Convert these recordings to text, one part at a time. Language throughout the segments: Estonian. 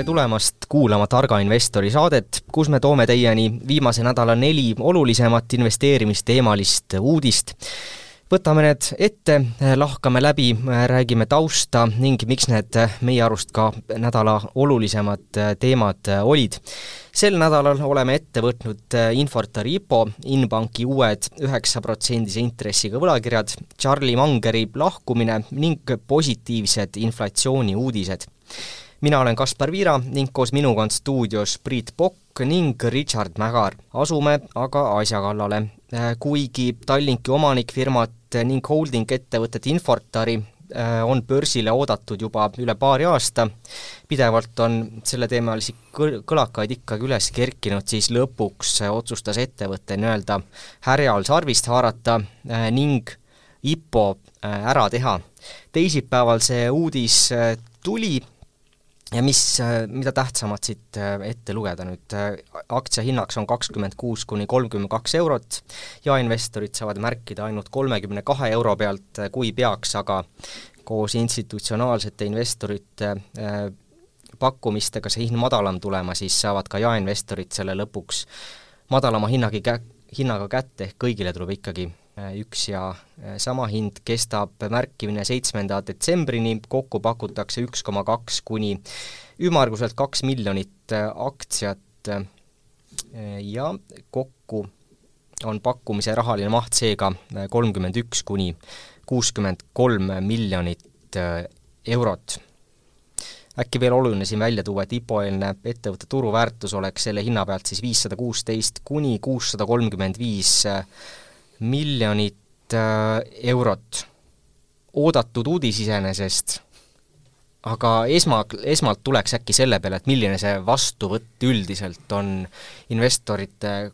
tere tulemast kuulama Targa investori saadet, kus me toome teieni viimase nädala neli olulisemat investeerimisteemalist uudist. võtame need ette, lahkame läbi, räägime tausta ning miks need meie arust ka nädala olulisemad teemad olid. sel nädalal oleme ette võtnud Infortari IPO, Inbanki uued üheksaprotsendise intressiga võlakirjad, Charlie Mangeri lahkumine ning positiivsed inflatsiooniuudised mina olen Kaspar Viira ning koos minuga on stuudios Priit Pokk ning Richard Mägar. asume aga asja kallale. Äh, kuigi Tallinki omanikfirmat ning holding-ettevõtet Infortari äh, on börsile oodatud juba üle paari aasta, pidevalt on selleteemalisi kõl-, kõlakaid ikkagi üles kerkinud, siis lõpuks otsustas ettevõte nii-öelda härjal sarvist haarata äh, ning IPO ära teha. teisipäeval see uudis tuli ja mis, mida tähtsamat siit äh, ette lugeda nüüd, äh, aktsia hinnaks on kakskümmend kuus kuni kolmkümmend kaks eurot ja investorid saavad märkida ainult kolmekümne kahe euro pealt, äh, kui peaks aga koos institutsionaalsete investorite pakkumistega see hind madalam tulema, siis saavad ka jaeinvestorid selle lõpuks madalama hinnagi kä-, hinnaga kätte, ehk kõigile tuleb ikkagi Äh, üks ja äh, sama hind kestab märkimine seitsmenda detsembrini, kokku pakutakse üks koma kaks kuni ümmarguselt kaks miljonit äh, aktsiat ja kokku on pakkumise rahaline maht seega kolmkümmend üks kuni kuuskümmend kolm miljonit eurot. äkki veel oluline siin välja tuua, et IPO-eelne ettevõtte turuväärtus oleks selle hinna pealt siis viissada kuusteist kuni kuussada kolmkümmend viis miljonit äh, eurot. oodatud uudis iseenesest, aga esma, esmalt tuleks äkki selle peale, et milline see vastuvõtt üldiselt on investorite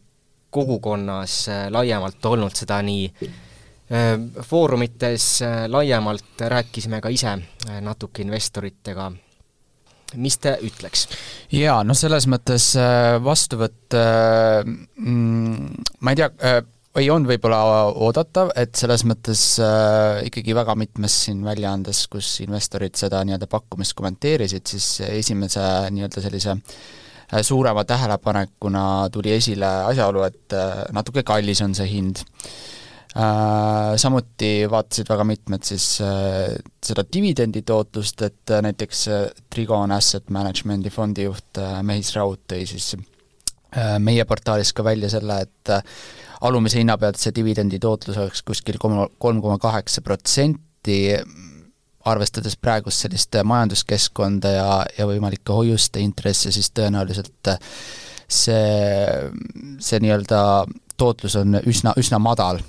kogukonnas äh, laiemalt olnud, seda nii äh, foorumites laiemalt rääkisime ka ise natuke investoritega mis te ütleks? jaa, no selles mõttes vastuvõtt, mm, ma ei tea, või on võib-olla oodatav, et selles mõttes äh, ikkagi väga mitmes siin väljaandes, kus investorid seda nii-öelda pakkumist kommenteerisid, siis esimese nii-öelda sellise äh, suurema tähelepanekuna tuli esile asjaolu, et äh, natuke kallis on see hind äh,. Samuti vaatasid väga mitmed siis seda dividenditootlust, et näiteks Trigon Asset Managementi fondijuht Mehis Raud tõi siis meie portaalis ka välja selle, et alumise hinna pealt see dividendi tootlus oleks kuskil kolm, kolm koma kaheksa protsenti, arvestades praegust sellist majanduskeskkonda ja, ja võimalikke hoiuste intresse, siis tõenäoliselt see, see nii-öelda tootlus on üsna, üsna madal.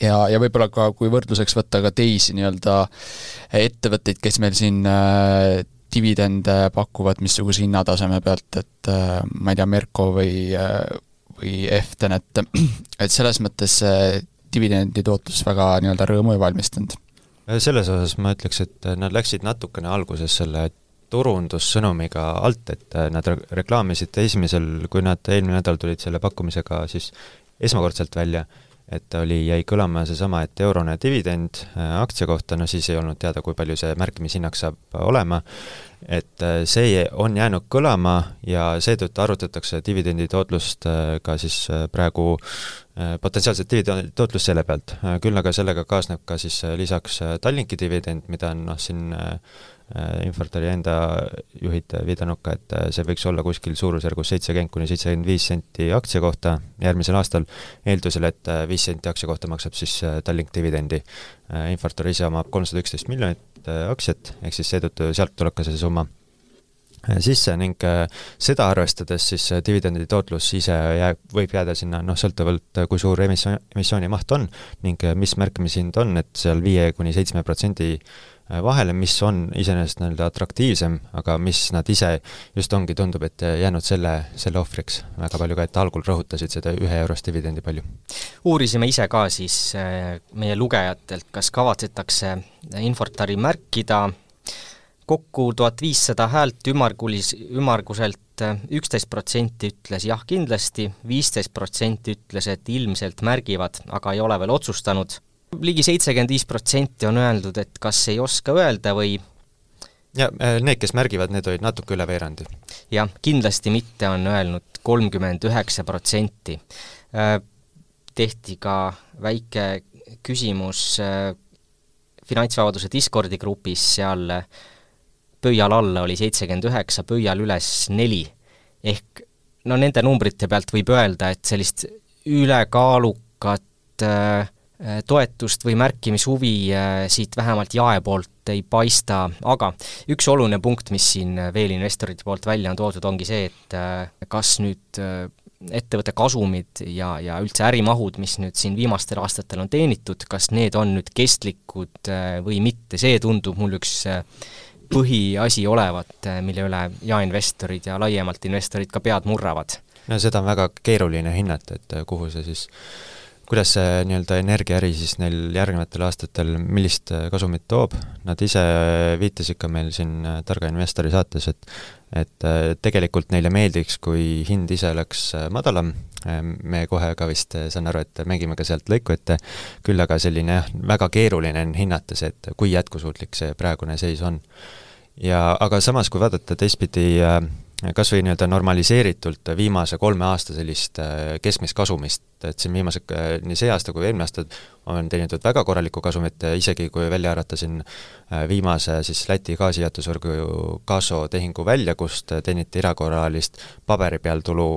Ja, ja võib-olla ka, kui võrdluseks võtta ka teisi nii-öelda ettevõtteid, kes meil siin äh, dividende pakuvad missuguse hinnataseme pealt, et äh, ma ei tea, Merko või äh, või EFTEN, et et selles mõttes see dividendi tootlus väga nii-öelda rõõmu ei valmistanud. selles osas ma ütleks, et nad läksid natukene alguses selle turundussõnumiga alt, et nad reklaamisid esimesel, kui nad eelmine nädal tulid selle pakkumisega siis esmakordselt välja, et oli, jäi kõlama seesama, et eurone dividend äh, aktsia kohta, no siis ei olnud teada, kui palju see märkimishinnaks saab olema, et äh, see on jäänud kõlama ja seetõttu arvutatakse dividendi tootlust äh, ka siis praegu potentsiaalset dividendi tootlust selle pealt. küll aga sellega kaasneb ka siis lisaks Tallinki dividend, mida on noh, siin Infortari enda juhid viidanud ka, et äh, see võiks olla kuskil suurusjärgus seitsekümmend kuni seitsekümmend viis senti aktsia kohta järgmisel aastal, eeldusel, et äh, viis senti aktsia kohta maksab siis Tallink dividendi. Infortar ise omab kolmsada üksteist miljonit aktsiat, ehk siis seetõttu sealt tuleb ka see summa sisse ning seda arvestades siis dividendi tootlus ise jääb, võib jääda sinna noh, sõltuvalt kui suur emissioon, emissiooni maht on ning mis märkimishind on, et seal viie kuni seitsme protsendi Äh, vahele, mis on iseenesest nii-öelda atraktiivsem, aga mis nad ise just ongi, tundub, et jäänud selle, selle ohvriks väga palju ka, et algul rõhutasid seda ühe-eurost dividendi palju. uurisime ise ka siis äh, meie lugejatelt, kas kavatsetakse Infortari märkida, kokku tuhat viissada häält ümmargulis, ümmarguselt äh, üksteist protsenti ütles jah, kindlasti, viisteist protsenti ütles, et ilmselt märgivad, aga ei ole veel otsustanud ligi seitsekümmend viis protsenti on öeldud, et kas ei oska öelda või ja need, kes märgivad, need olid natuke üle veerandi. jah, kindlasti mitte, on öelnud kolmkümmend üheksa protsenti. Tehti ka väike küsimus finantsvabaduse Discordi grupis, seal pöial alla oli seitsekümmend üheksa, pöial üles neli. ehk no nende numbrite pealt võib öelda, et sellist ülekaalukat äh, toetust või märkimishuvi äh, siit vähemalt jae poolt ei paista, aga üks oluline punkt, mis siin veel investorite poolt välja on toodud, ongi see, et äh, kas nüüd äh, ettevõtte kasumid ja, ja üldse ärimahud, mis nüüd siin viimastel aastatel on teenitud, kas need on nüüd kestlikud äh, või mitte, see tundub mul üks äh, põhiasi olevat, äh, mille üle jaeinvestorid ja laiemalt investorid ka pead murravad. no seda on väga keeruline hinnata, et äh, kuhu see siis kuidas see nii-öelda energiaäri siis neil järgnevatel aastatel, millist äh, kasumit toob, nad ise viitasid ka meil siin Targa investori saates, et et tegelikult neile meeldiks, kui hind ise oleks madalam, me kohe ka vist, saan aru, et mängime ka sealt lõiku ette, küll aga selline jah, väga keeruline on hinnata see, et kui jätkusuutlik see praegune seis on ja aga samas, kui vaadata teistpidi äh, kas või nii-öelda normaliseeritult viimase kolme aasta sellist äh, keskmist kasumist, et siin viimase, äh, nii see aasta kui eelmine aasta on teenitud väga korralikku kasumit, isegi kui välja arvata siin viimase siis Läti gaasijaotusvõrgu Gaso tehingu välja, kust teeniti erakorralist paberi peal tulu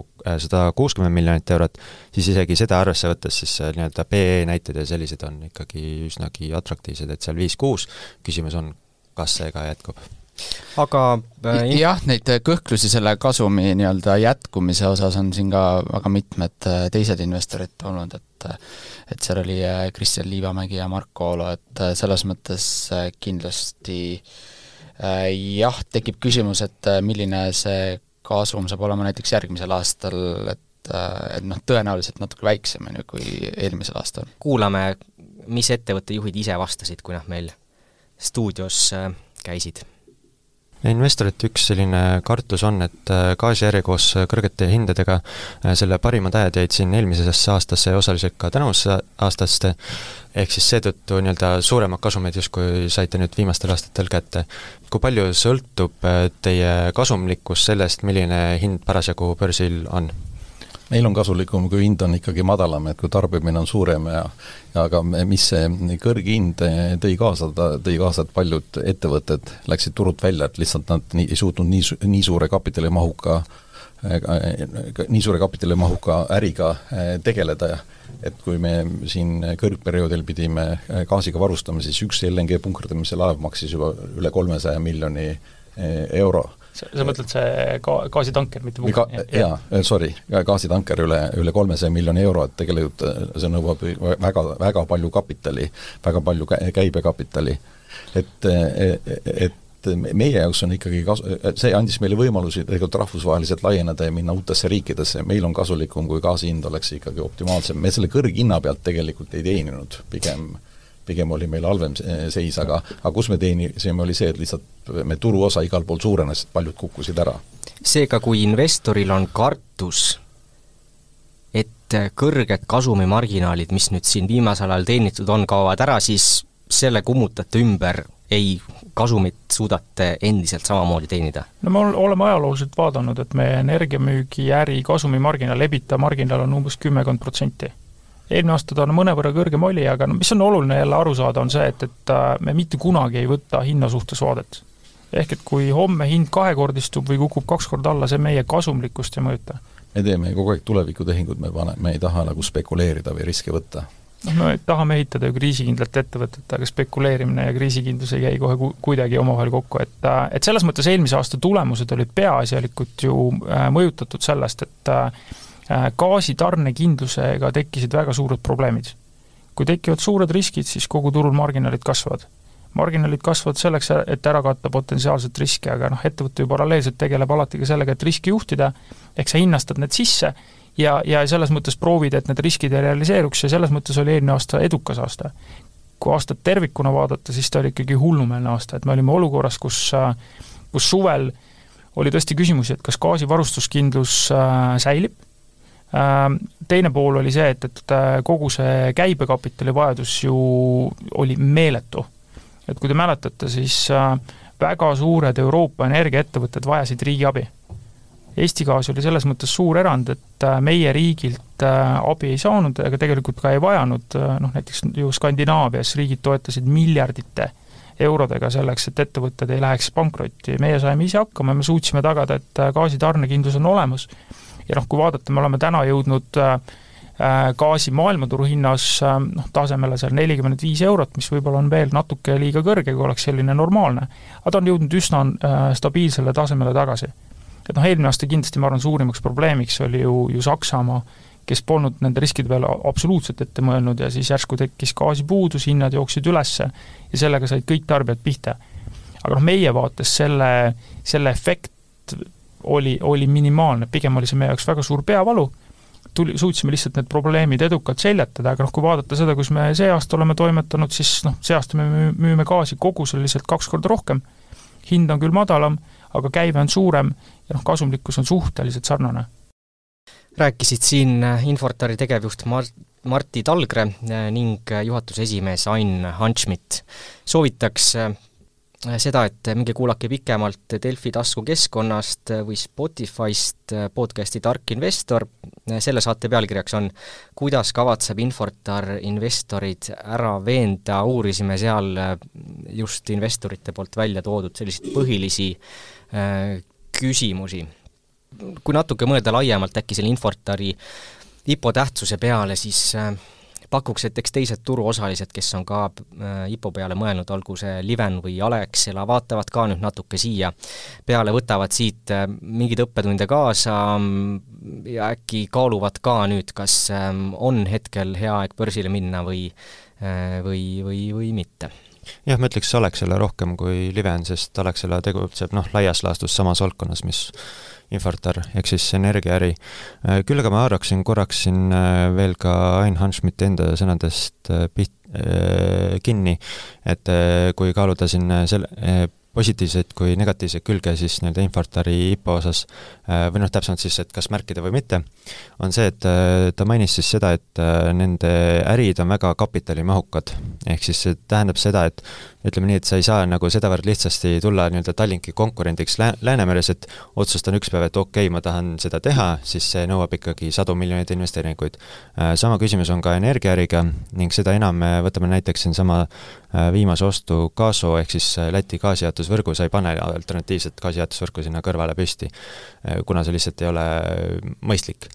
sada kuuskümmend miljonit eurot, siis isegi seda arvesse võttes siis nii-öelda PE näited ja sellised on ikkagi üsnagi atraktiivsed, et seal viis-kuus, küsimus on, kas see ka jätkub aga äh, jah, neid kõhklusi selle kasumi nii-öelda jätkumise osas on siin ka väga mitmed äh, teised investorid olnud, et äh, et seal oli äh, Kristjan Liivamägi ja Marko Oolo, et äh, selles mõttes äh, kindlasti äh, jah, tekib küsimus, et milline see kasum saab olema näiteks järgmisel aastal, et et noh, tõenäoliselt natuke väiksem, on ju, kui eelmisel aastal. kuulame, mis ettevõtte juhid ise vastasid, kui nad meil stuudios käisid investorite üks selline kartus on, et äh, gaasiäri koos kõrgete hindadega, äh, selle parimad ajad jäid siin eelmisesse aastasse ja osaliselt ka tänavusesse aastasse, ehk siis seetõttu nii-öelda suuremad kasumid justkui saite nüüd viimastel aastatel kätte. kui palju sõltub äh, teie kasumlikkus sellest, milline hind parasjagu börsil on? Meil on kasulikum, kui hind on ikkagi madalam, et kui tarbimine on suurem ja aga mis see kõrge hind tõi kaasa, ta tõi kaasa, et paljud ettevõtted läksid turult välja, et lihtsalt nad nii, ei suutnud nii, nii suure kapitalimahuka nii suure kapitalimahuka äriga eh, tegeleda. Ja et kui me siin kõrgperioodil pidime gaasiga varustama, siis üks LNG punkerdamise laev maksis juba üle kolmesaja miljoni eh, euro sa mõtled see ga-, gaasitanker, mitte Ga-, jaa, sorry, gaasitanker üle, üle kolmesaja miljoni euro, et tegelikult äh, see nõuab väga, väga palju kapitali, väga palju käibekapitali. et, äh, et meie jaoks on ikkagi kas-, see andis meile võimalusi tegelikult rahvusvaheliselt laieneda ja minna uutesse riikidesse, meil on kasulikum, kui gaasi hind oleks ikkagi optimaalsem, me selle kõrghinna pealt tegelikult ei teeninud, pigem pigem oli meil halvem seis, aga aga kus me teenisime, oli see, et lihtsalt me turuosa igal pool suurenes, paljud kukkusid ära. seega, kui investoril on kartus, et kõrged kasumimarginaalid, mis nüüd siin viimasel ajal teenitud on, kaovad ära, siis selle kummutate ümber, ei, kasumit suudate endiselt samamoodi teenida? no me oleme ajalooliselt vaadanud, et meie energiamüügiäri kasumimarginaal, EBITDA marginaal on umbes kümmekond protsenti eelmine aasta ta on mõnevõrra kõrgem oli, aga no mis on oluline jälle aru saada, on see, et, et äh, me mitte kunagi ei võta hinna suhtes vaadet. ehk et kui homme hind kahekordistub või kukub kaks korda alla, see meie kasumlikkust ei mõjuta. me teeme kogu aeg tulevikutehinguid, me paneme, me ei taha nagu spekuleerida või riske võtta. noh, me tahame ehitada ju kriisikindlat ettevõtet, aga spekuleerimine ja kriisikindlus ei käi kohe ku-, kuidagi omavahel kokku, et äh, et selles mõttes eelmise aasta tulemused olid peaasjalikult ju äh, mõjutatud sellest, et gaasitarnekindlusega tekkisid väga suured probleemid. kui tekivad suured riskid, siis kogu turul marginaalid kasvavad. marginaalid kasvavad selleks, et ära katta potentsiaalset riski, aga noh, ettevõte ju paralleelselt tegeleb alati ka sellega, et riski juhtida, ehk sa hinnastad need sisse ja, ja selles mõttes proovid, et need riskid ei realiseeruks ja selles mõttes oli eelmine aasta edukas aasta. kui aastat tervikuna vaadata, siis ta oli ikkagi hullumeelne aasta, et me olime olukorras, kus, kus suvel oli tõesti küsimusi, et kas gaasivarustuskindlus äh, säilib teine pool oli see, et, et äh, kogu see käibekapitali vajadus ju oli meeletu. et kui te mäletate, siis äh, väga suured Euroopa energiaettevõtted vajasid riigiabi. Eesti Gaas oli selles mõttes suur erand, et äh, meie riigilt äh, abi ei saanud ega tegelikult ka ei vajanud, äh, noh näiteks ju Skandinaavias riigid toetasid miljardite eurodega selleks, et ettevõtted ei läheks pankrotti, meie saime ise hakkama, me suutsime tagada, et gaasitarnekindlus on olemas. Ja noh, kui vaadata, me oleme täna jõudnud äh, Äh, gaasi maailmaturu hinnas äh, noh, tasemele seal nelikümmend viis eurot, mis võib-olla on veel natuke liiga kõrge, kui oleks selline normaalne, aga ta on jõudnud üsna stabiilsele tasemele tagasi. et noh, eelmine aasta kindlasti ma arvan, suurimaks probleemiks oli ju, ju Saksamaa, kes polnud nende riskide peale absoluutselt ette mõelnud ja siis järsku tekkis gaasipuudus, hinnad jooksid üles ja sellega said kõik tarbijad pihta. aga noh, meie vaates selle, selle efekt oli, oli minimaalne, pigem oli see meie jaoks väga suur peavalu tuli, suutsime lihtsalt need probleemid edukalt seljatada, aga noh, kui vaadata seda, kus me see aasta oleme toimetanud, siis noh, see aasta me müüme gaasi koguseliselt kaks korda rohkem, hind on küll madalam, aga käive on suurem ja noh, kasumlikkus on suhteliselt sarnane. rääkisid siin Infortari tegevjuht Mart, Martti Talgre ning juhatuse esimees Ain Hanschmidt. soovitaks Äh, seda, et minge kuulake pikemalt Delfi taskukeskkonnast või Spotify'st äh, podcasti Tark investor, äh, selle saate pealkirjaks on kuidas kavatseb Infortar investorid ära veenda, uurisime seal just investorite poolt välja toodud selliseid põhilisi küsimusi. kui natuke mõelda laiemalt äkki selle Infortari IPO tähtsuse peale, siis pakuks, et eks teised turuosalised, kes on ka äh, IPO peale mõelnud, olgu see Liven või Alexela, vaatavad ka nüüd natuke siia peale, võtavad siit äh, mingeid õppetunde kaasa mm, ja äkki kaaluvad ka nüüd, kas ähm, on hetkel hea aeg börsile minna või, äh, või, või, või mitte. Jah, ma ütleks Alexela rohkem kui Liven, sest Alexela tegutseb noh, laias laastus samas valdkonnas, mis Infortar ehk siis energiaäri. Äh, küll aga ma haaraksin korraks siin äh, veel ka Ain Hanschmidti enda sõnadest äh, piht-, kinni, et kui kaaluda siin selle positiivseid kui negatiivseid külge siis nii-öelda Infortari IPO osas, või noh, täpsemalt siis, et kas märkida või mitte, on see, et ta mainis siis seda, et nende ärid on väga kapitalimahukad. ehk siis see tähendab seda, et ütleme nii, et sa ei saa nagu sedavõrd lihtsasti tulla nii-öelda Tallinki konkurendiks Lää-, Läänemeres, et otsustan üks päev, et okei okay,, ma tahan seda teha, siis see nõuab ikkagi sadu miljoneid investeeringuid. Sama küsimus on ka energiaäriga ning seda enam me võtame näiteks siinsama viimase ostu Gaso ehk siis Läti gaasijaotus jaotusvõrgu, sa ei pane alternatiivset gaasijaotusvõrku sinna kõrvale püsti, kuna see lihtsalt ei ole mõistlik.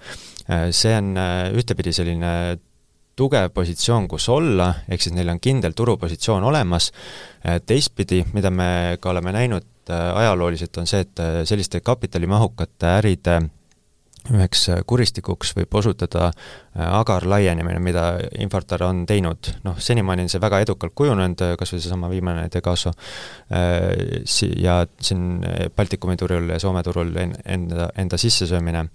see on ühtepidi selline tugev positsioon, kus olla, ehk siis neil on kindel turupositsioon olemas, teistpidi, mida me ka oleme näinud ajalooliselt, on see, et selliste kapitalimahukate äride üheks kuristikuks võib osutuda äh, agar laienemine, mida Infortar on teinud, noh, senimaani on see väga edukalt kujunenud, äh, kas või seesama viimane Degaso, äh, ja siin Baltikumi turul ja Soome turul enda, enda sissesöömine,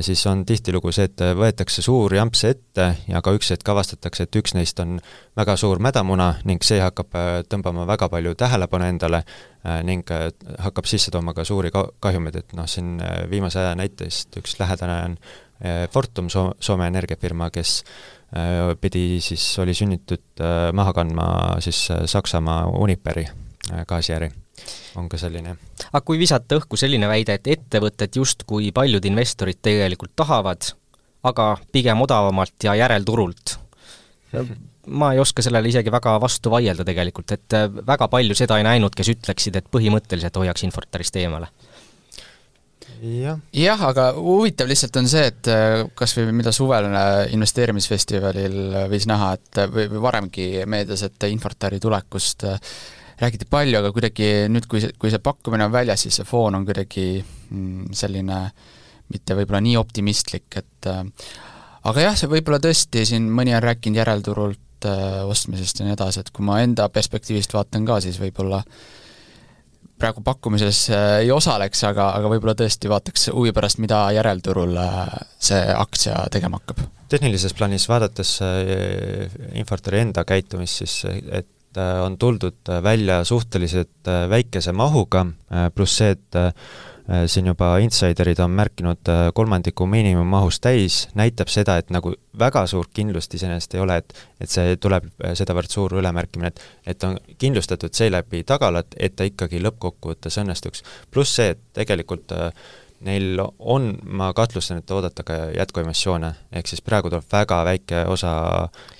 siis on tihtilugu see, et võetakse suur jamps ette ja ka üks hetk avastatakse, et üks neist on väga suur mädamuna ning see hakkab tõmbama väga palju tähelepanu endale ning hakkab sisse tooma ka suuri ka-, kahjumeid, et noh, siin viimase aja näitest üks lähedane on Fortum, Soome, Soome energiafirma, kes pidi siis, oli sunnitud maha kandma siis Saksamaa Uniperi gaasiäri on ka selline. aga kui visata õhku selline väide, et ettevõtted justkui paljud investorid tegelikult tahavad, aga pigem odavamalt ja järelturult, ma ei oska sellele isegi väga vastu vaielda tegelikult, et väga palju seda ei näinud, kes ütleksid, et põhimõtteliselt hoiaks Infortarist eemale. Jah. Jah, aga huvitav lihtsalt on see, et äh, kas või mida suvel äh, investeerimisfestivalil äh, võis näha, et või, või varemgi meedias, et Infortari tulekust räägiti palju, aga kuidagi nüüd, kui see, kui see pakkumine on väljas, siis see foon on kuidagi mm, selline mitte võib-olla nii optimistlik, et aga jah, see võib-olla tõesti, siin mõni on rääkinud järelturult ostmisest ja nii edasi, et kui ma enda perspektiivist vaatan ka, siis võib-olla äh, praegu pakkumises äh, ei osaleks, aga, aga võib-olla tõesti vaataks huvi pärast, mida järelturul äh, see aktsia tegema hakkab. tehnilises plaanis vaadates äh, Infortari enda käitumist, siis et on tuldud välja suhteliselt väikese mahuga, pluss see, et siin juba insiderid on märkinud kolmandiku miinimummahust täis, näitab seda, et nagu väga suurt kindlust iseenesest ei ole, et et see tuleb sedavõrd suur ülemärkimine, et et on kindlustatud seeläbi tagalat, et ta ikkagi lõppkokkuvõttes õnnestuks. pluss see, et tegelikult äh, neil on, ma kahtlustan, et oodata ka jätkuemissioone, ehk siis praegu tuleb väga väike osa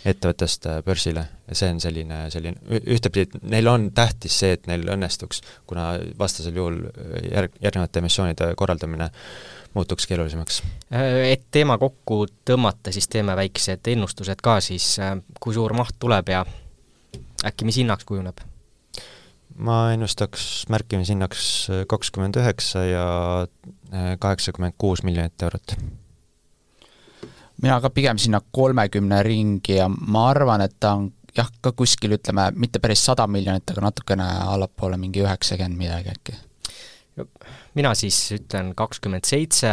ettevõttest äh, börsile ja see on selline, selline, ühtepidi neil on tähtis see, et neil õnnestuks, kuna vastasel juhul äh, järg, järgnevate emissioonide korraldamine muutuks keerulisemaks. Äh, et teema kokku tõmmata, siis teeme väiksed ennustused ka siis, kui suur maht tuleb ja äkki mis hinnaks kujuneb ma ennustaks märkimishinnaks kakskümmend üheksa ja äh, kaheksakümmend kuus miljonit eurot. mina ka pigem sinna kolmekümne ringi ja ma arvan, et ta on jah, ka kuskil ütleme, mitte päris sada miljonit, aga natukene allapoole, mingi üheksakümmend midagi äkki. mina siis ütlen kakskümmend seitse,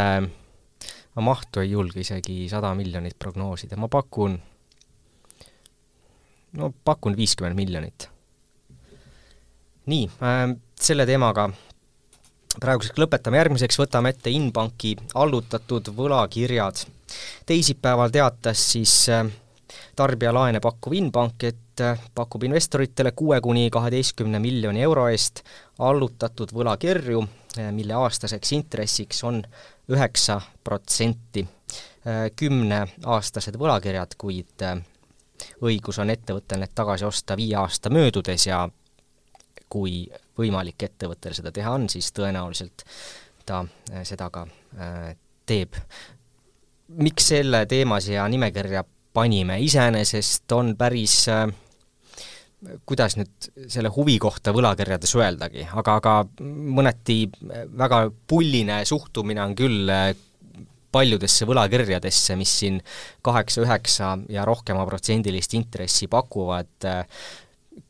ma mahtu ei julge isegi sada miljonit prognoosida, ma pakun, no pakun viiskümmend miljonit nii äh,, selle teemaga praeguseks lõpetame, järgmiseks võtame ette Inbanki allutatud võlakirjad. teisipäeval teatas siis äh, tarbijalaene pakkuv Inbank, et äh, pakub investoritele kuue kuni kaheteistkümne miljoni euro eest allutatud võlakirju, äh, mille aastaseks intressiks on üheksa protsenti. Äh, kümneaastased võlakirjad, kuid õigus on ettevõttel need tagasi osta viie aasta möödudes ja kui võimalik ettevõttel seda teha on, siis tõenäoliselt ta äh, seda ka äh, teeb. miks selle teema siia nimekirja panime, iseenesest on päris äh, kuidas nüüd selle huvi kohta võlakirjades öeldagi, aga, aga mõneti väga pulline suhtumine on küll paljudesse võlakirjadesse, mis siin kaheksa, üheksa ja rohkema protsendilist intressi pakuvad,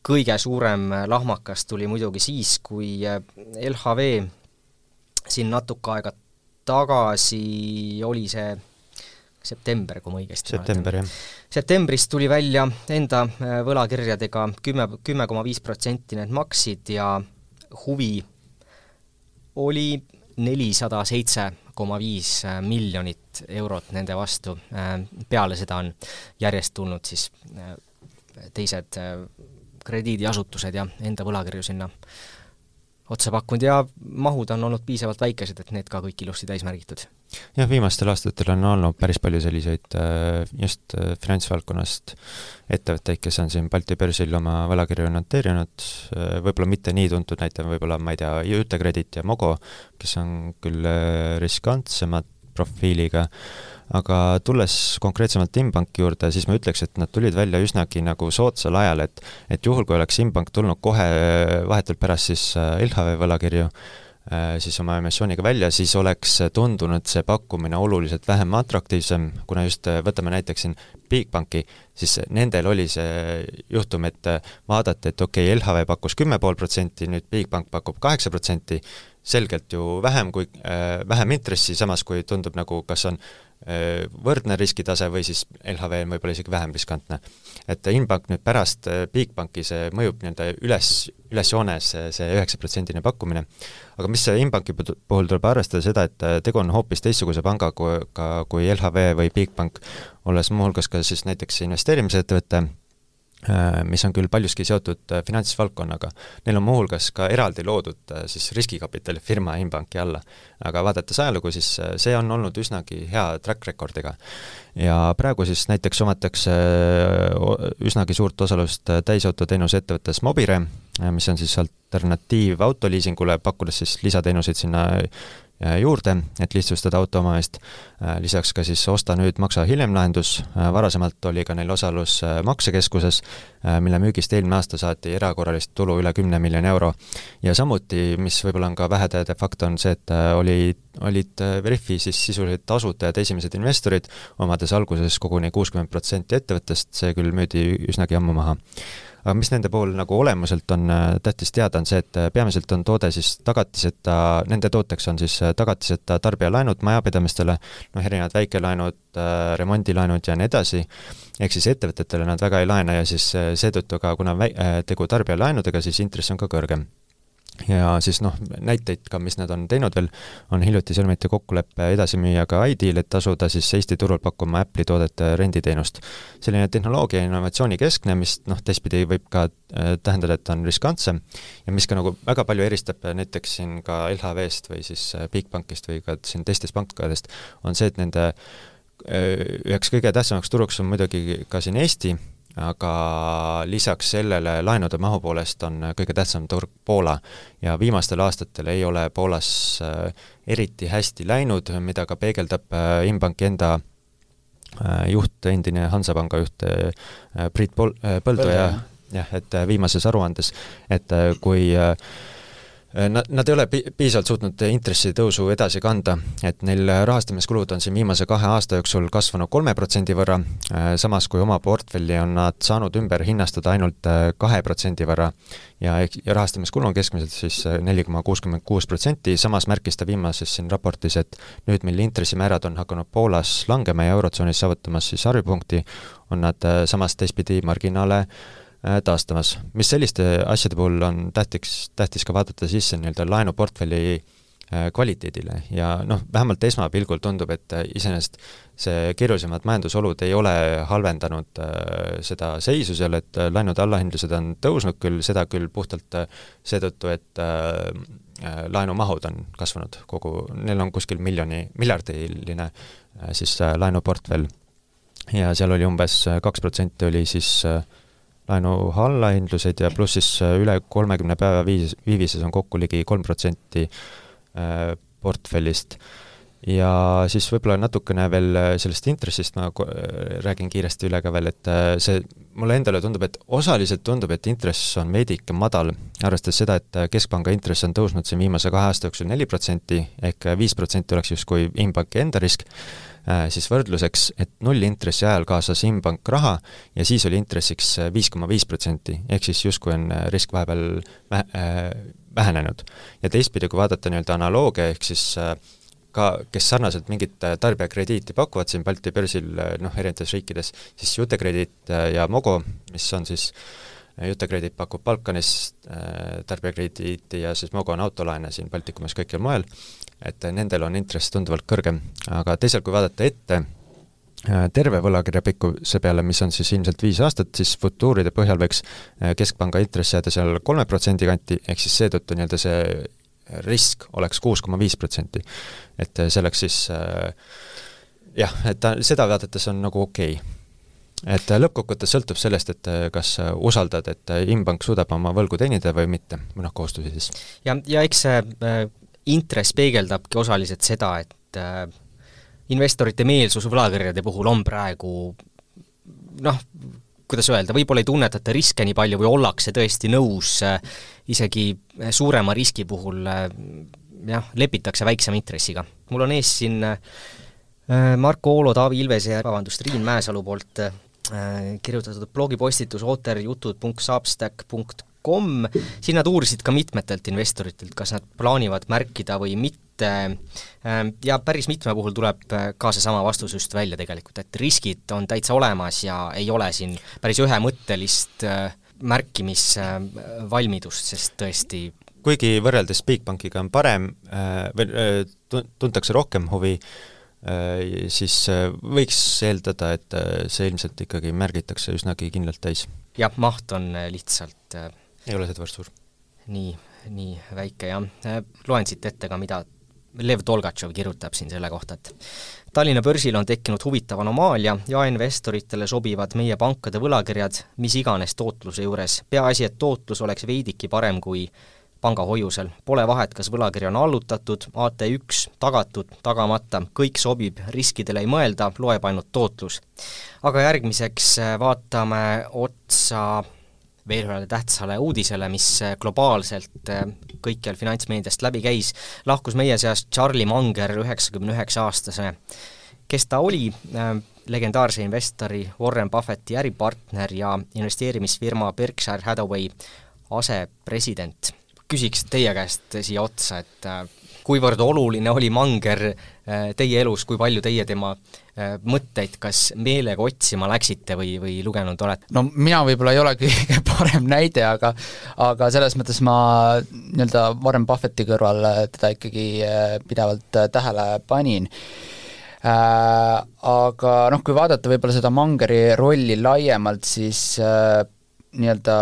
kõige suurem lahmakas tuli muidugi siis, kui äh, LHV siin natuke aega tagasi oli see september, kui ma õigesti september, jah. septembris tuli välja enda äh, võlakirjadega kümme, kümme koma viis protsenti need maksid ja huvi oli nelisada seitse koma viis äh, miljonit eurot nende vastu. peale seda on järjest tulnud siis teised krediidiasutused ja enda võlakirju sinna otsa pakkunud ja mahud on olnud piisavalt väikesed, et need ka kõik ilusti täis märgitud. jah, viimastel aastatel on olnud päris palju selliseid äh, just äh, finantsvaldkonnast ettevõtteid, kes on siin Balti börsil oma võlakirju noteerinud, äh, võib-olla mitte nii tuntud, näitame võib-olla, ma ei tea, Jüte Kredit ja Mogo, kes on küll riskantsemad profiiliga, aga tulles konkreetsemalt Inbanki juurde, siis ma ütleks, et nad tulid välja üsnagi nagu soodsal ajal, et et juhul, kui oleks Inbank tulnud kohe vahetult pärast siis äh, LHV võlakirju, äh, siis oma emissiooniga välja, siis oleks tundunud see pakkumine oluliselt vähem atraktiivsem, kuna just äh, võtame näiteks siin Bigbanki, siis nendel oli see juhtum, et vaadati, et okei okay,, LHV pakkus kümme pool protsenti, nüüd Bigbank pakub kaheksa protsenti, selgelt ju vähem kui äh,, vähem intressi, samas kui tundub nagu kas on äh, võrdne riskitase või siis LHV on võib-olla isegi vähem riskantne. et Inbank nüüd pärast äh, Bigbanki, see mõjub nii-öelda üles, ülesjoones see üheksaprotsendine pakkumine, aga mis Inbanki puhul tuleb arvestada seda, et äh, tegu on hoopis teistsuguse pangaga kui LHV või Bigbank, olles muuhulgas ka siis näiteks investeerimisettevõte, Äh, mis on küll paljuski seotud äh, finantsvaldkonnaga. Neil on muuhulgas ka eraldi loodud äh, siis riskikapitali firma Inbanki alla. aga vaadates ajalugu, siis see on olnud üsnagi hea track record'iga. ja praegu siis näiteks omatakse üsnagi suurt osalust täisautoteenuse ettevõttes Mobire, mis on siis alternatiiv autoliisingule, pakkudes siis lisateenuseid sinna Äh, juurde, et lihtsustada auto omamist. Äh, lisaks ka siis osta nüüd, maksa hiljem lahendus, äh, varasemalt oli ka neil osalus maksekeskuses, mille müügist eelmine aasta saati erakorralist tulu üle kümne miljoni euro. ja samuti, mis võib-olla on ka väheteade fakt, on see, et oli, olid Veriffi siis sisuliselt asutajad, esimesed investorid, omades alguses koguni kuuskümmend protsenti ettevõttest, see küll müüdi üsnagi ammu maha aga mis nende puhul nagu olemuselt on äh, tähtis teada, on see, et äh, peamiselt on toode siis tagatiseta, nende tooteks on siis äh, tagatiseta tarbijalaenud majapidamistele, noh, erinevad väikelaenud, remondilaenud ja nii edasi, ehk siis ettevõtetele nad väga ei laena ja siis seetõttu ka, kuna väi-, tegu tarbijalaenudega, siis intress on ka kõrgem ja siis noh, näiteid ka, mis nad on teinud veel, on hiljuti sõlmiti kokkulepe edasimüüjaga iDeal, et asuda siis Eesti turul pakkuma Apple'i toodete renditeenust. selline tehnoloogia ja innovatsiooni keskne, mis noh, teistpidi võib ka äh, tähendada, et on riskantsem ja mis ka nagu väga palju eristab näiteks siin ka LHV-st või siis äh, Bigbankist või ka siin teistest pankadest, on see, et nende äh, üheks kõige tähtsamaks turuks on muidugi ka siin Eesti, aga lisaks sellele laenude mahu poolest on kõige tähtsam turg Poola. Ja viimastel aastatel ei ole Poolas äh, eriti hästi läinud, mida ka peegeldab äh, Inbanki enda äh, juht, endine Hansapanga juht Priit Pol-, Põldoja, jah, et viimases aruandes, et kui äh, Äh, nad, nad ei ole pi-, piisavalt suutnud intressitõusu edasi kanda, et neil rahastamiskulud on siin viimase kahe aasta jooksul kasvanud kolme protsendi võrra, äh, samas kui oma portfelli on nad saanud ümber hinnastada ainult äh, kahe protsendi võrra. Ja, ja rahastamiskulu on keskmiselt siis neli koma kuuskümmend kuus protsenti, samas märkis ta viimases siin raportis, et nüüd, mil intressimäärad on hakanud Poolas langema ja Eurotsoonis saavutamas siis harjupunkti, on nad samas teistpidi marginaale äh, Äh, taastamas. mis selliste asjade puhul on tähtiks, tähtis ka vaadata sisse nii-öelda laenuportfelli äh, kvaliteedile ja noh, vähemalt esmapilgul tundub, et äh, iseenesest see keerulisemad majandusolud ei ole halvendanud seda seisu seal, et laenude allahindlused on tõusnud küll, seda küll puhtalt seetõttu, et laenumahud on kasvanud kogu, neil on kuskil miljoni, miljardiline siis laenuportfell ja seal oli umbes kaks protsenti oli siis äh, laenu allahindlused ja pluss siis äh, üle kolmekümne päeva viis, viivises on kokku ligi kolm protsenti äh, portfellist. ja siis võib-olla natukene veel äh, sellest intressist ma räägin kiiresti üle ka veel, et see, mulle endale tundub, et osaliselt tundub, et intress on veidike madal, arvestades seda, et Keskpanga intress on tõusnud siin viimase kahe aasta jooksul neli protsenti, ehk viis protsenti oleks justkui Inbanki enda risk, siis võrdluseks, et nullintressi ajal kaasas Inbank raha ja siis oli intressiks äh, viis koma viis protsenti, ehk siis justkui on äh, risk vahepeal vähenenud. ja teistpidi, kui vaadata nii-öelda analoogia, ehk siis ka, kes sarnaselt mingit tarbijakrediiti pakuvad siin Balti börsil noh, erinevates riikides, siis Jutekrediit ja Mogo, mis on siis Jutekrediit pakub Balkanis tarbijakrediiti ja siis Mogo on autolaene siin Baltikumis kõikjal mujal, et nendel on intress tunduvalt kõrgem, aga teisalt, kui vaadata ette äh, terve võlakirja pikkuse peale, mis on siis ilmselt viis aastat, siis futuuride põhjal võiks äh, Keskpanga intress jääda seal kolme protsendi kanti, ehk siis seetõttu nii-öelda see risk oleks kuus koma viis protsenti. et see oleks siis jah, et ta, seda vaadates on nagu okei okay et lõppkokkuvõttes sõltub sellest, et kas usaldad, et Inbank suudab oma võlgu teenida või mitte, või noh, kohustusi siis. ja, ja eks see intress peegeldabki osaliselt seda, et äh, investorite meelsus võlakirjade puhul on praegu noh, kuidas öelda, võib-olla ei tunnetata riske nii palju või ollakse tõesti nõus äh, isegi suurema riski puhul äh, jah, lepitakse väiksema intressiga. mul on ees siin Marko Oolo, Taavi Ilvese ja vabandust, Riin Mäesalu poolt kirjutatud blogipostitus oterjutud.substack.com kom, siin nad uurisid ka mitmetelt investoritelt, kas nad plaanivad märkida või mitte, ähm, ja päris mitme puhul tuleb äh, ka seesama vastus just välja tegelikult, et riskid on täitsa olemas ja ei ole siin päris ühemõttelist äh, märkimisvalmidust, sest tõesti kuigi võrreldes Bigbankiga on parem äh, või tuntakse rohkem huvi, siis võiks eeldada, et see ilmselt ikkagi märgitakse üsnagi kindlalt täis. jah, maht on lihtsalt ei ole sedavõrd suur. nii, nii väike jah, äh, loen siit ette ka, mida Lev Tolgatšov kirjutab siin selle kohta, et Tallinna börsil on tekkinud huvitav anomaalia, jaeinvestoritele sobivad meie pankade võlakirjad mis iganes tootluse juures, peaasi, et tootlus oleks veidiki parem kui pangahoiusel. Pole vahet, kas võlakiri on allutatud, AT1, tagatud, tagamata, kõik sobib, riskidele ei mõelda, loeb ainult tootlus. aga järgmiseks äh, vaatame otsa veel ühele tähtsale uudisele, mis äh, globaalselt äh, kõikjal finantsmeediast läbi käis, lahkus meie seast Charlie Munger, üheksakümne üheksa aastasene. kes ta oli, äh, legendaarse investori Warren Buffetti äripartner ja investeerimisfirma Berkshire Hathaway asepresident. küsiks teie käest siia otsa, et kuivõrd oluline oli Manger äh, teie elus, kui palju teie tema äh, mõtteid kas meelega otsima läksite või, või lugenud olete? no mina võib-olla ei ole kõige parem näide, aga aga selles mõttes ma nii-öelda Warren Buffetti kõrval teda ikkagi pidevalt tähele panin äh,. Aga noh, kui vaadata võib-olla seda Mangeri rolli laiemalt, siis äh, nii-öelda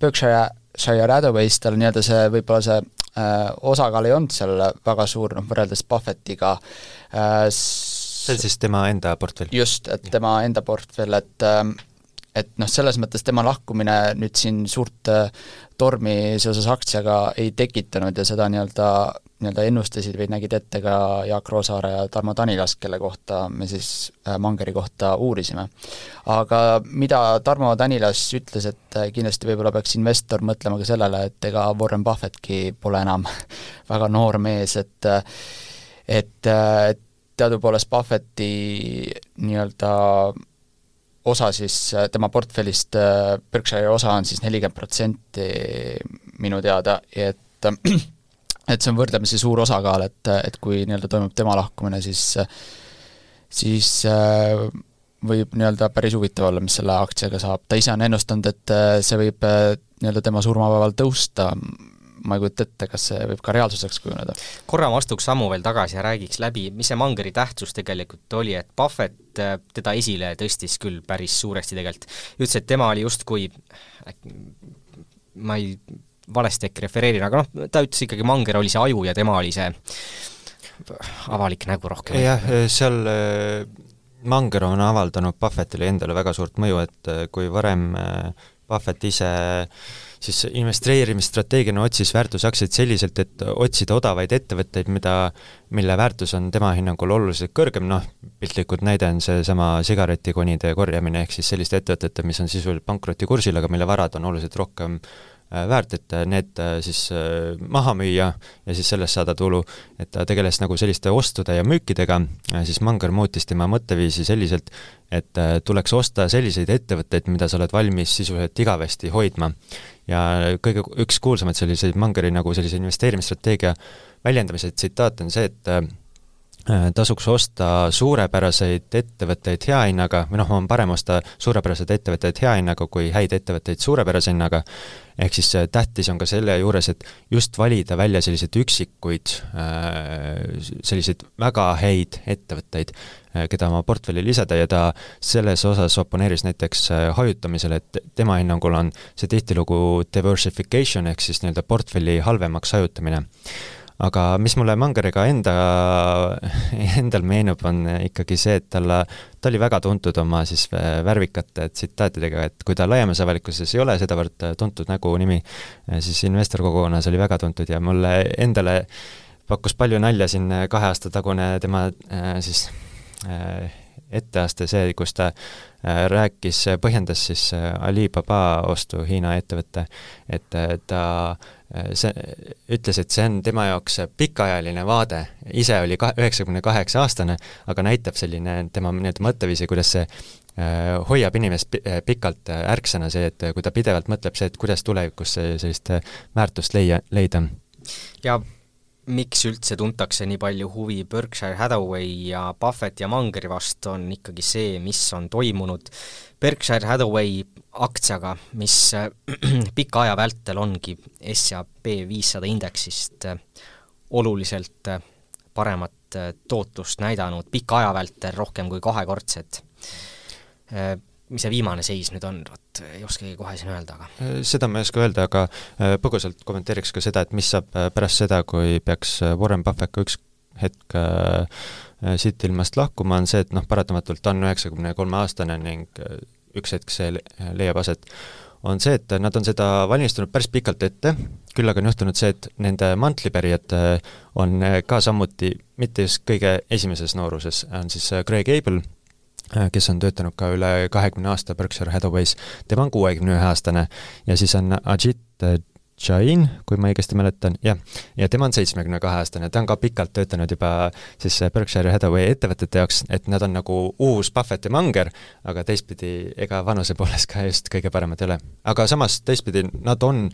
Berkshire Shire Hathaway's tal nii-öelda see, võib-olla see äh, osakaal ei olnud seal väga suur, noh võrreldes Buffettiga äh,. see on siis tema enda portfell? just, et tema enda portfell, et äh, et noh, selles mõttes tema lahkumine nüüd siin suurt äh, tormi seoses aktsiaga ei tekitanud ja seda nii-öelda nii-öelda ennustasid või nägid ette ka Jaak Roosaare ja Tarmo Tanilas, kelle kohta me siis äh, Mangeri kohta uurisime. aga mida Tarmo Tanilas ütles, et äh, kindlasti võib-olla peaks investor mõtlema ka sellele, et ega Warren Buffettki pole enam väga noor mees, et et, et teadupoolest Buffetti nii-öelda osa siis tema portfellist, Berkshire osa on siis nelikümmend protsenti minu teada, et et see on võrdlemisi suur osakaal, et, et kui nii-öelda toimub tema lahkumine, siis siis äh, võib nii-öelda päris huvitav olla, mis selle aktsiaga saab, ta ise on ennustanud, et äh, see võib äh, nii-öelda tema surmapäeval tõusta, ma ei kujuta ette, kas see võib ka reaalsuseks kujuneda. korra ma astuks sammu veel tagasi ja räägiks läbi, mis see Mangeri tähtsus tegelikult oli, et Buffett teda esile tõstis küll päris suuresti tegelikult. ütles, et tema oli justkui ma ei valesti äkki refereerin, aga noh, ta ütles ikkagi, Manger oli see aju ja tema oli see avalik nägu rohkem. jah, seal äh, Manger on avaldanud Buffettile endale väga suurt mõju, et äh, kui varem äh, Buffett ise siis investeerimisstrateegiana otsis väärtusaktsiaid selliselt, et otsida odavaid ettevõtteid, mida, mille väärtus on tema hinnangul oluliselt kõrgem, noh, piltlikult näide on seesama sigaretikonide korjamine, ehk siis selliste ettevõtete, mis on sisuliselt pankrotikursil, aga mille varad on oluliselt rohkem Äh, väärt, et äh, need äh, siis maha müüa ja siis sellest saada tulu, et ta tegeles nagu selliste ostude ja müükidega, siis Manger muutis tema mõtteviisi selliselt, et tuleks osta selliseid ettevõtteid, mida sa oled valmis sisuliselt igavesti hoidma. ja kõige, üks kuulsamaid selliseid Mangeri nagu sellise investeerimisstrateegia väljendamise tsitaat on see, et Äh, tasuks osta suurepäraseid ettevõtteid hea hinnaga, või noh, on parem osta suurepäraseid ettevõtteid hea hinnaga kui häid ettevõtteid suurepärase hinnaga, ehk siis äh, tähtis on ka selle juures, et just valida välja selliseid üksikuid, äh, selliseid väga häid ettevõtteid, keda oma portfelli lisada ja ta selles osas oponeeris näiteks hajutamisele, et tema hinnangul on see tihtilugu diversification ehk siis nii-öelda portfelli halvemaks hajutamine aga mis mulle Mangeriga enda, endal meenub, on ikkagi see, et talle, ta oli väga tuntud oma siis värvikate tsitaatidega, et kui ta laiemas avalikkuses ei ole sedavõrd tuntud nägu, nimi, siis investorkogukonnas oli väga tuntud ja mulle endale pakkus palju nalja siin kahe aasta tagune tema siis etteaste see, kus ta rääkis, põhjendas siis Alibaba ostu Hiina ettevõtte, et ta Äh, see, ütles, et see on tema jaoks pikaajaline vaade, ise oli ka-, üheksakümne kaheksa aastane, aga näitab selline tema nii-öelda mõtteviisi, kuidas see äh, hoiab inimest äh, pikalt ärksõna, see, et kui ta pidevalt mõtleb see, et kuidas tulevikus sellist väärtust leia, leida. ja miks üldse tuntakse nii palju huvi Berkshire Hathaway ja Buffett ja Mangeri vastu, on ikkagi see, mis on toimunud Berkshire Hathaway aktsiaga, mis äh, pika aja vältel ongi SAP viissada indeksist äh, oluliselt äh, paremat tootlust näidanud pika aja vältel rohkem kui kahekordset. Mis see viimane seis nüüd on, vot ei oskagi kohe siin öelda, aga seda ma ei oska öelda, aga põgusalt kommenteeriks ka seda, et mis saab pärast seda, kui peaks Warren Buffett ka üks hetk siit ilmast lahkuma, on see, et noh, paratamatult ta on üheksakümne kolme aastane ning üks hetk see leiab aset, on see, et nad on seda valmistunud päris pikalt ette, küll aga on juhtunud see, et nende mantlipärijad äh, on äh, ka samuti mitte just kõige esimeses nooruses, on siis äh, Greg Abel, kes on töötanud ka üle kahekümne aasta Berkshire Hathaway's, tema on kuuekümne ühe aastane ja siis on Ajit Jain, kui ma õigesti mäletan, jah, ja tema on seitsmekümne kahe aastane, ta on ka pikalt töötanud juba siis Berkshire Hathaway ettevõtete jaoks, et nad on nagu uus Buffetti manger, aga teistpidi ega vanuse poolest ka just kõige paremad ei ole. aga samas teistpidi nad on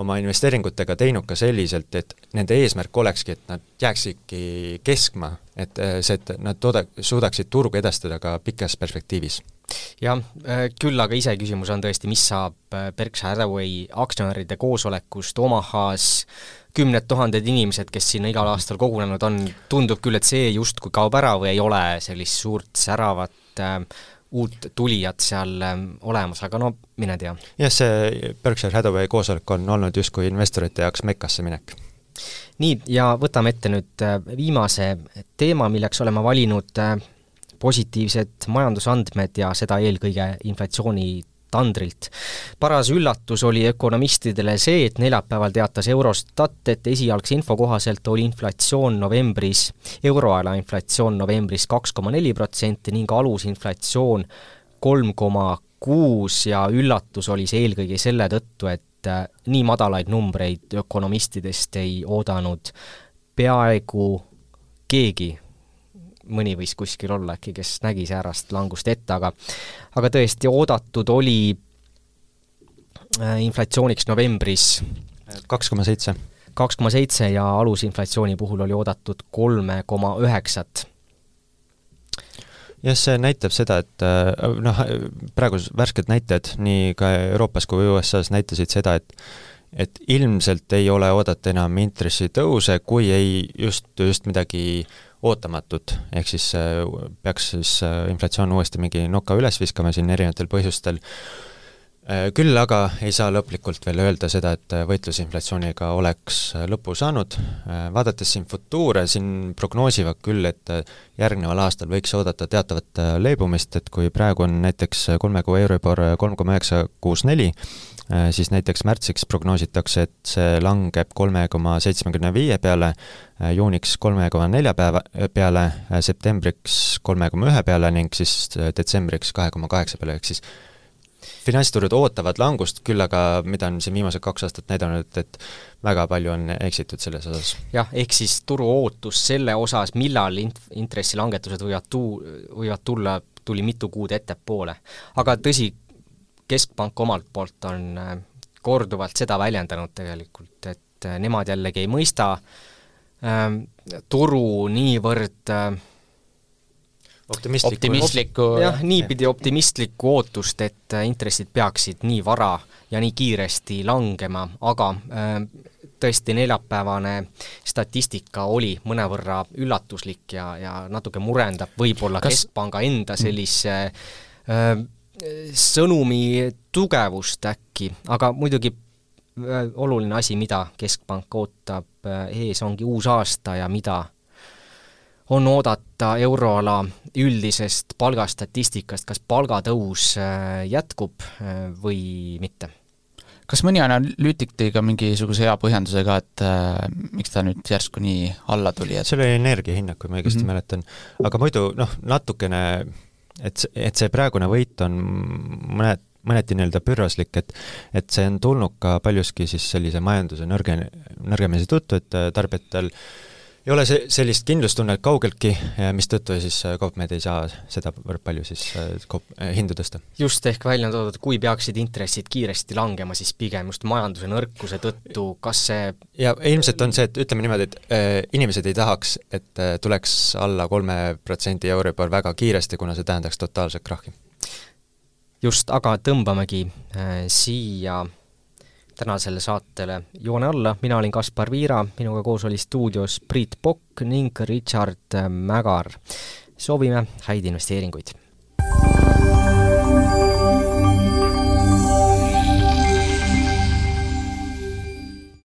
oma investeeringutega teinud ka selliselt, et nende eesmärk olekski, et nad jääksidki keskma, et äh, see, et nad tooda-, suudaksid turgu edastada ka pikas perspektiivis. Jah, äh, küll aga iseküsimus on tõesti, mis saab äh, Berkshire Hathaway aktsionäride koosolekust Omahas, kümned tuhanded inimesed, kes sinna igal aastal kogunenud on, tundub küll, et see justkui kaob ära või ei ole sellist suurt säravat äh, uut tulijat seal äh, olemas, aga no mine tea. jah, see Berkshire Hathaway koosolek on olnud justkui investorite jaoks Mekkasse minek nii, ja võtame ette nüüd äh, viimase teema, milleks oleme valinud äh, positiivsed majandusandmed ja seda eelkõige inflatsiooni tandrilt. paras üllatus oli ökonomistidele see, et neljapäeval teatas Eurostat, et esialgse info kohaselt oli inflatsioon novembris, euroala inflatsioon novembris kaks koma neli protsenti ning alusinflatsioon kolm koma kuus ja üllatus oli see eelkõige selle tõttu, et äh, nii madalaid numbreid ökonomistidest ei oodanud peaaegu keegi mõni võis kuskil olla äkki, kes nägi säärast langust ette, aga aga tõesti, oodatud oli äh, inflatsiooniks novembris kaks koma seitse. kaks koma seitse ja alusinflatsiooni puhul oli oodatud kolme koma üheksat jah, see näitab seda, et äh, noh, praegu värsked näitajad nii ka Euroopas kui USA-s näitasid seda, et et ilmselt ei ole oodata enam intressitõuse, kui ei just, just midagi ootamatut, ehk siis äh, peaks siis äh, inflatsioon uuesti mingi noka üles viskama siin erinevatel põhjustel, äh, küll aga ei saa lõplikult veel öelda seda, et võitlus inflatsiooniga oleks lõpu saanud, vaadates siin futuure, siin prognoosivad küll, et järgneval aastal võiks oodata teatavat leebumist, et kui praegu on näiteks kolme kuu Euribor kolm koma üheksa kuus neli, siis näiteks märtsiks prognoositakse, et see langeb kolme koma seitsmekümne viie peale, äh, juuniks kolme koma nelja päeva peale, äh, septembriks kolme koma ühe peale ning siis detsembriks kahe koma kaheksa peale, ehk siis finantsturud ootavad langust, küll aga mida on siin viimased kaks aastat näidanud, et väga palju on eksitud selles osas. jah, ehk siis turu ootus selle osas, millal int-, intressilangetused võivad tuu-, võivad tulla, tuli mitu kuud ettepoole. aga tõsi, Keskpank omalt poolt on äh, korduvalt seda väljendanud tegelikult, et äh, nemad jällegi ei mõista äh, turu niivõrd äh, optimistlikku, optimistlikku jah, niipidi optimistlikku ootust, et äh, intressid peaksid nii vara ja nii kiiresti langema, aga äh, tõesti neljapäevane statistika oli mõnevõrra üllatuslik ja, ja natuke murendab võib-olla Kas... Keskpanga enda sellise äh, sõnumi tugevust äkki, aga muidugi äh, oluline asi, mida Keskpank ootab äh, ees, ongi uus aasta ja mida on oodata euroala üldisest palgastatistikast, kas palgatõus äh, jätkub või mitte? kas mõni analüütik tõi ka mingisuguse hea põhjenduse ka, et äh, miks ta nüüd järsku nii alla tuli, et see oli energiahinnang, kui ma õigesti mm -hmm. mäletan. aga muidu noh, natukene et, et see praegune võit on mõned, mõneti nii-öelda pürraslik, et et see on tulnud ka paljuski siis sellise majanduse nõrge, nõrgemise tõttu, et tarbijatel ei ole see, sellist kindlustunnet kaugeltki, mistõttu siis kaupmehed ei saa sedavõrd palju siis kaup-, hindu tõsta. just, ehk välja on toodud, kui peaksid intressid kiiresti langema, siis pigem just majanduse nõrkuse tõttu, kas see ja ilmselt on see, et ütleme niimoodi, et äh, inimesed ei tahaks, et äh, tuleks alla kolme protsendi Euribor väga kiiresti, kuna see tähendaks totaalset krahhi. just, aga tõmbamegi äh, siia tänasele saatele joone alla, mina olin Kaspar Viira, minuga koos oli stuudios Priit Pokk ning Richard Mägar. soovime häid investeeringuid!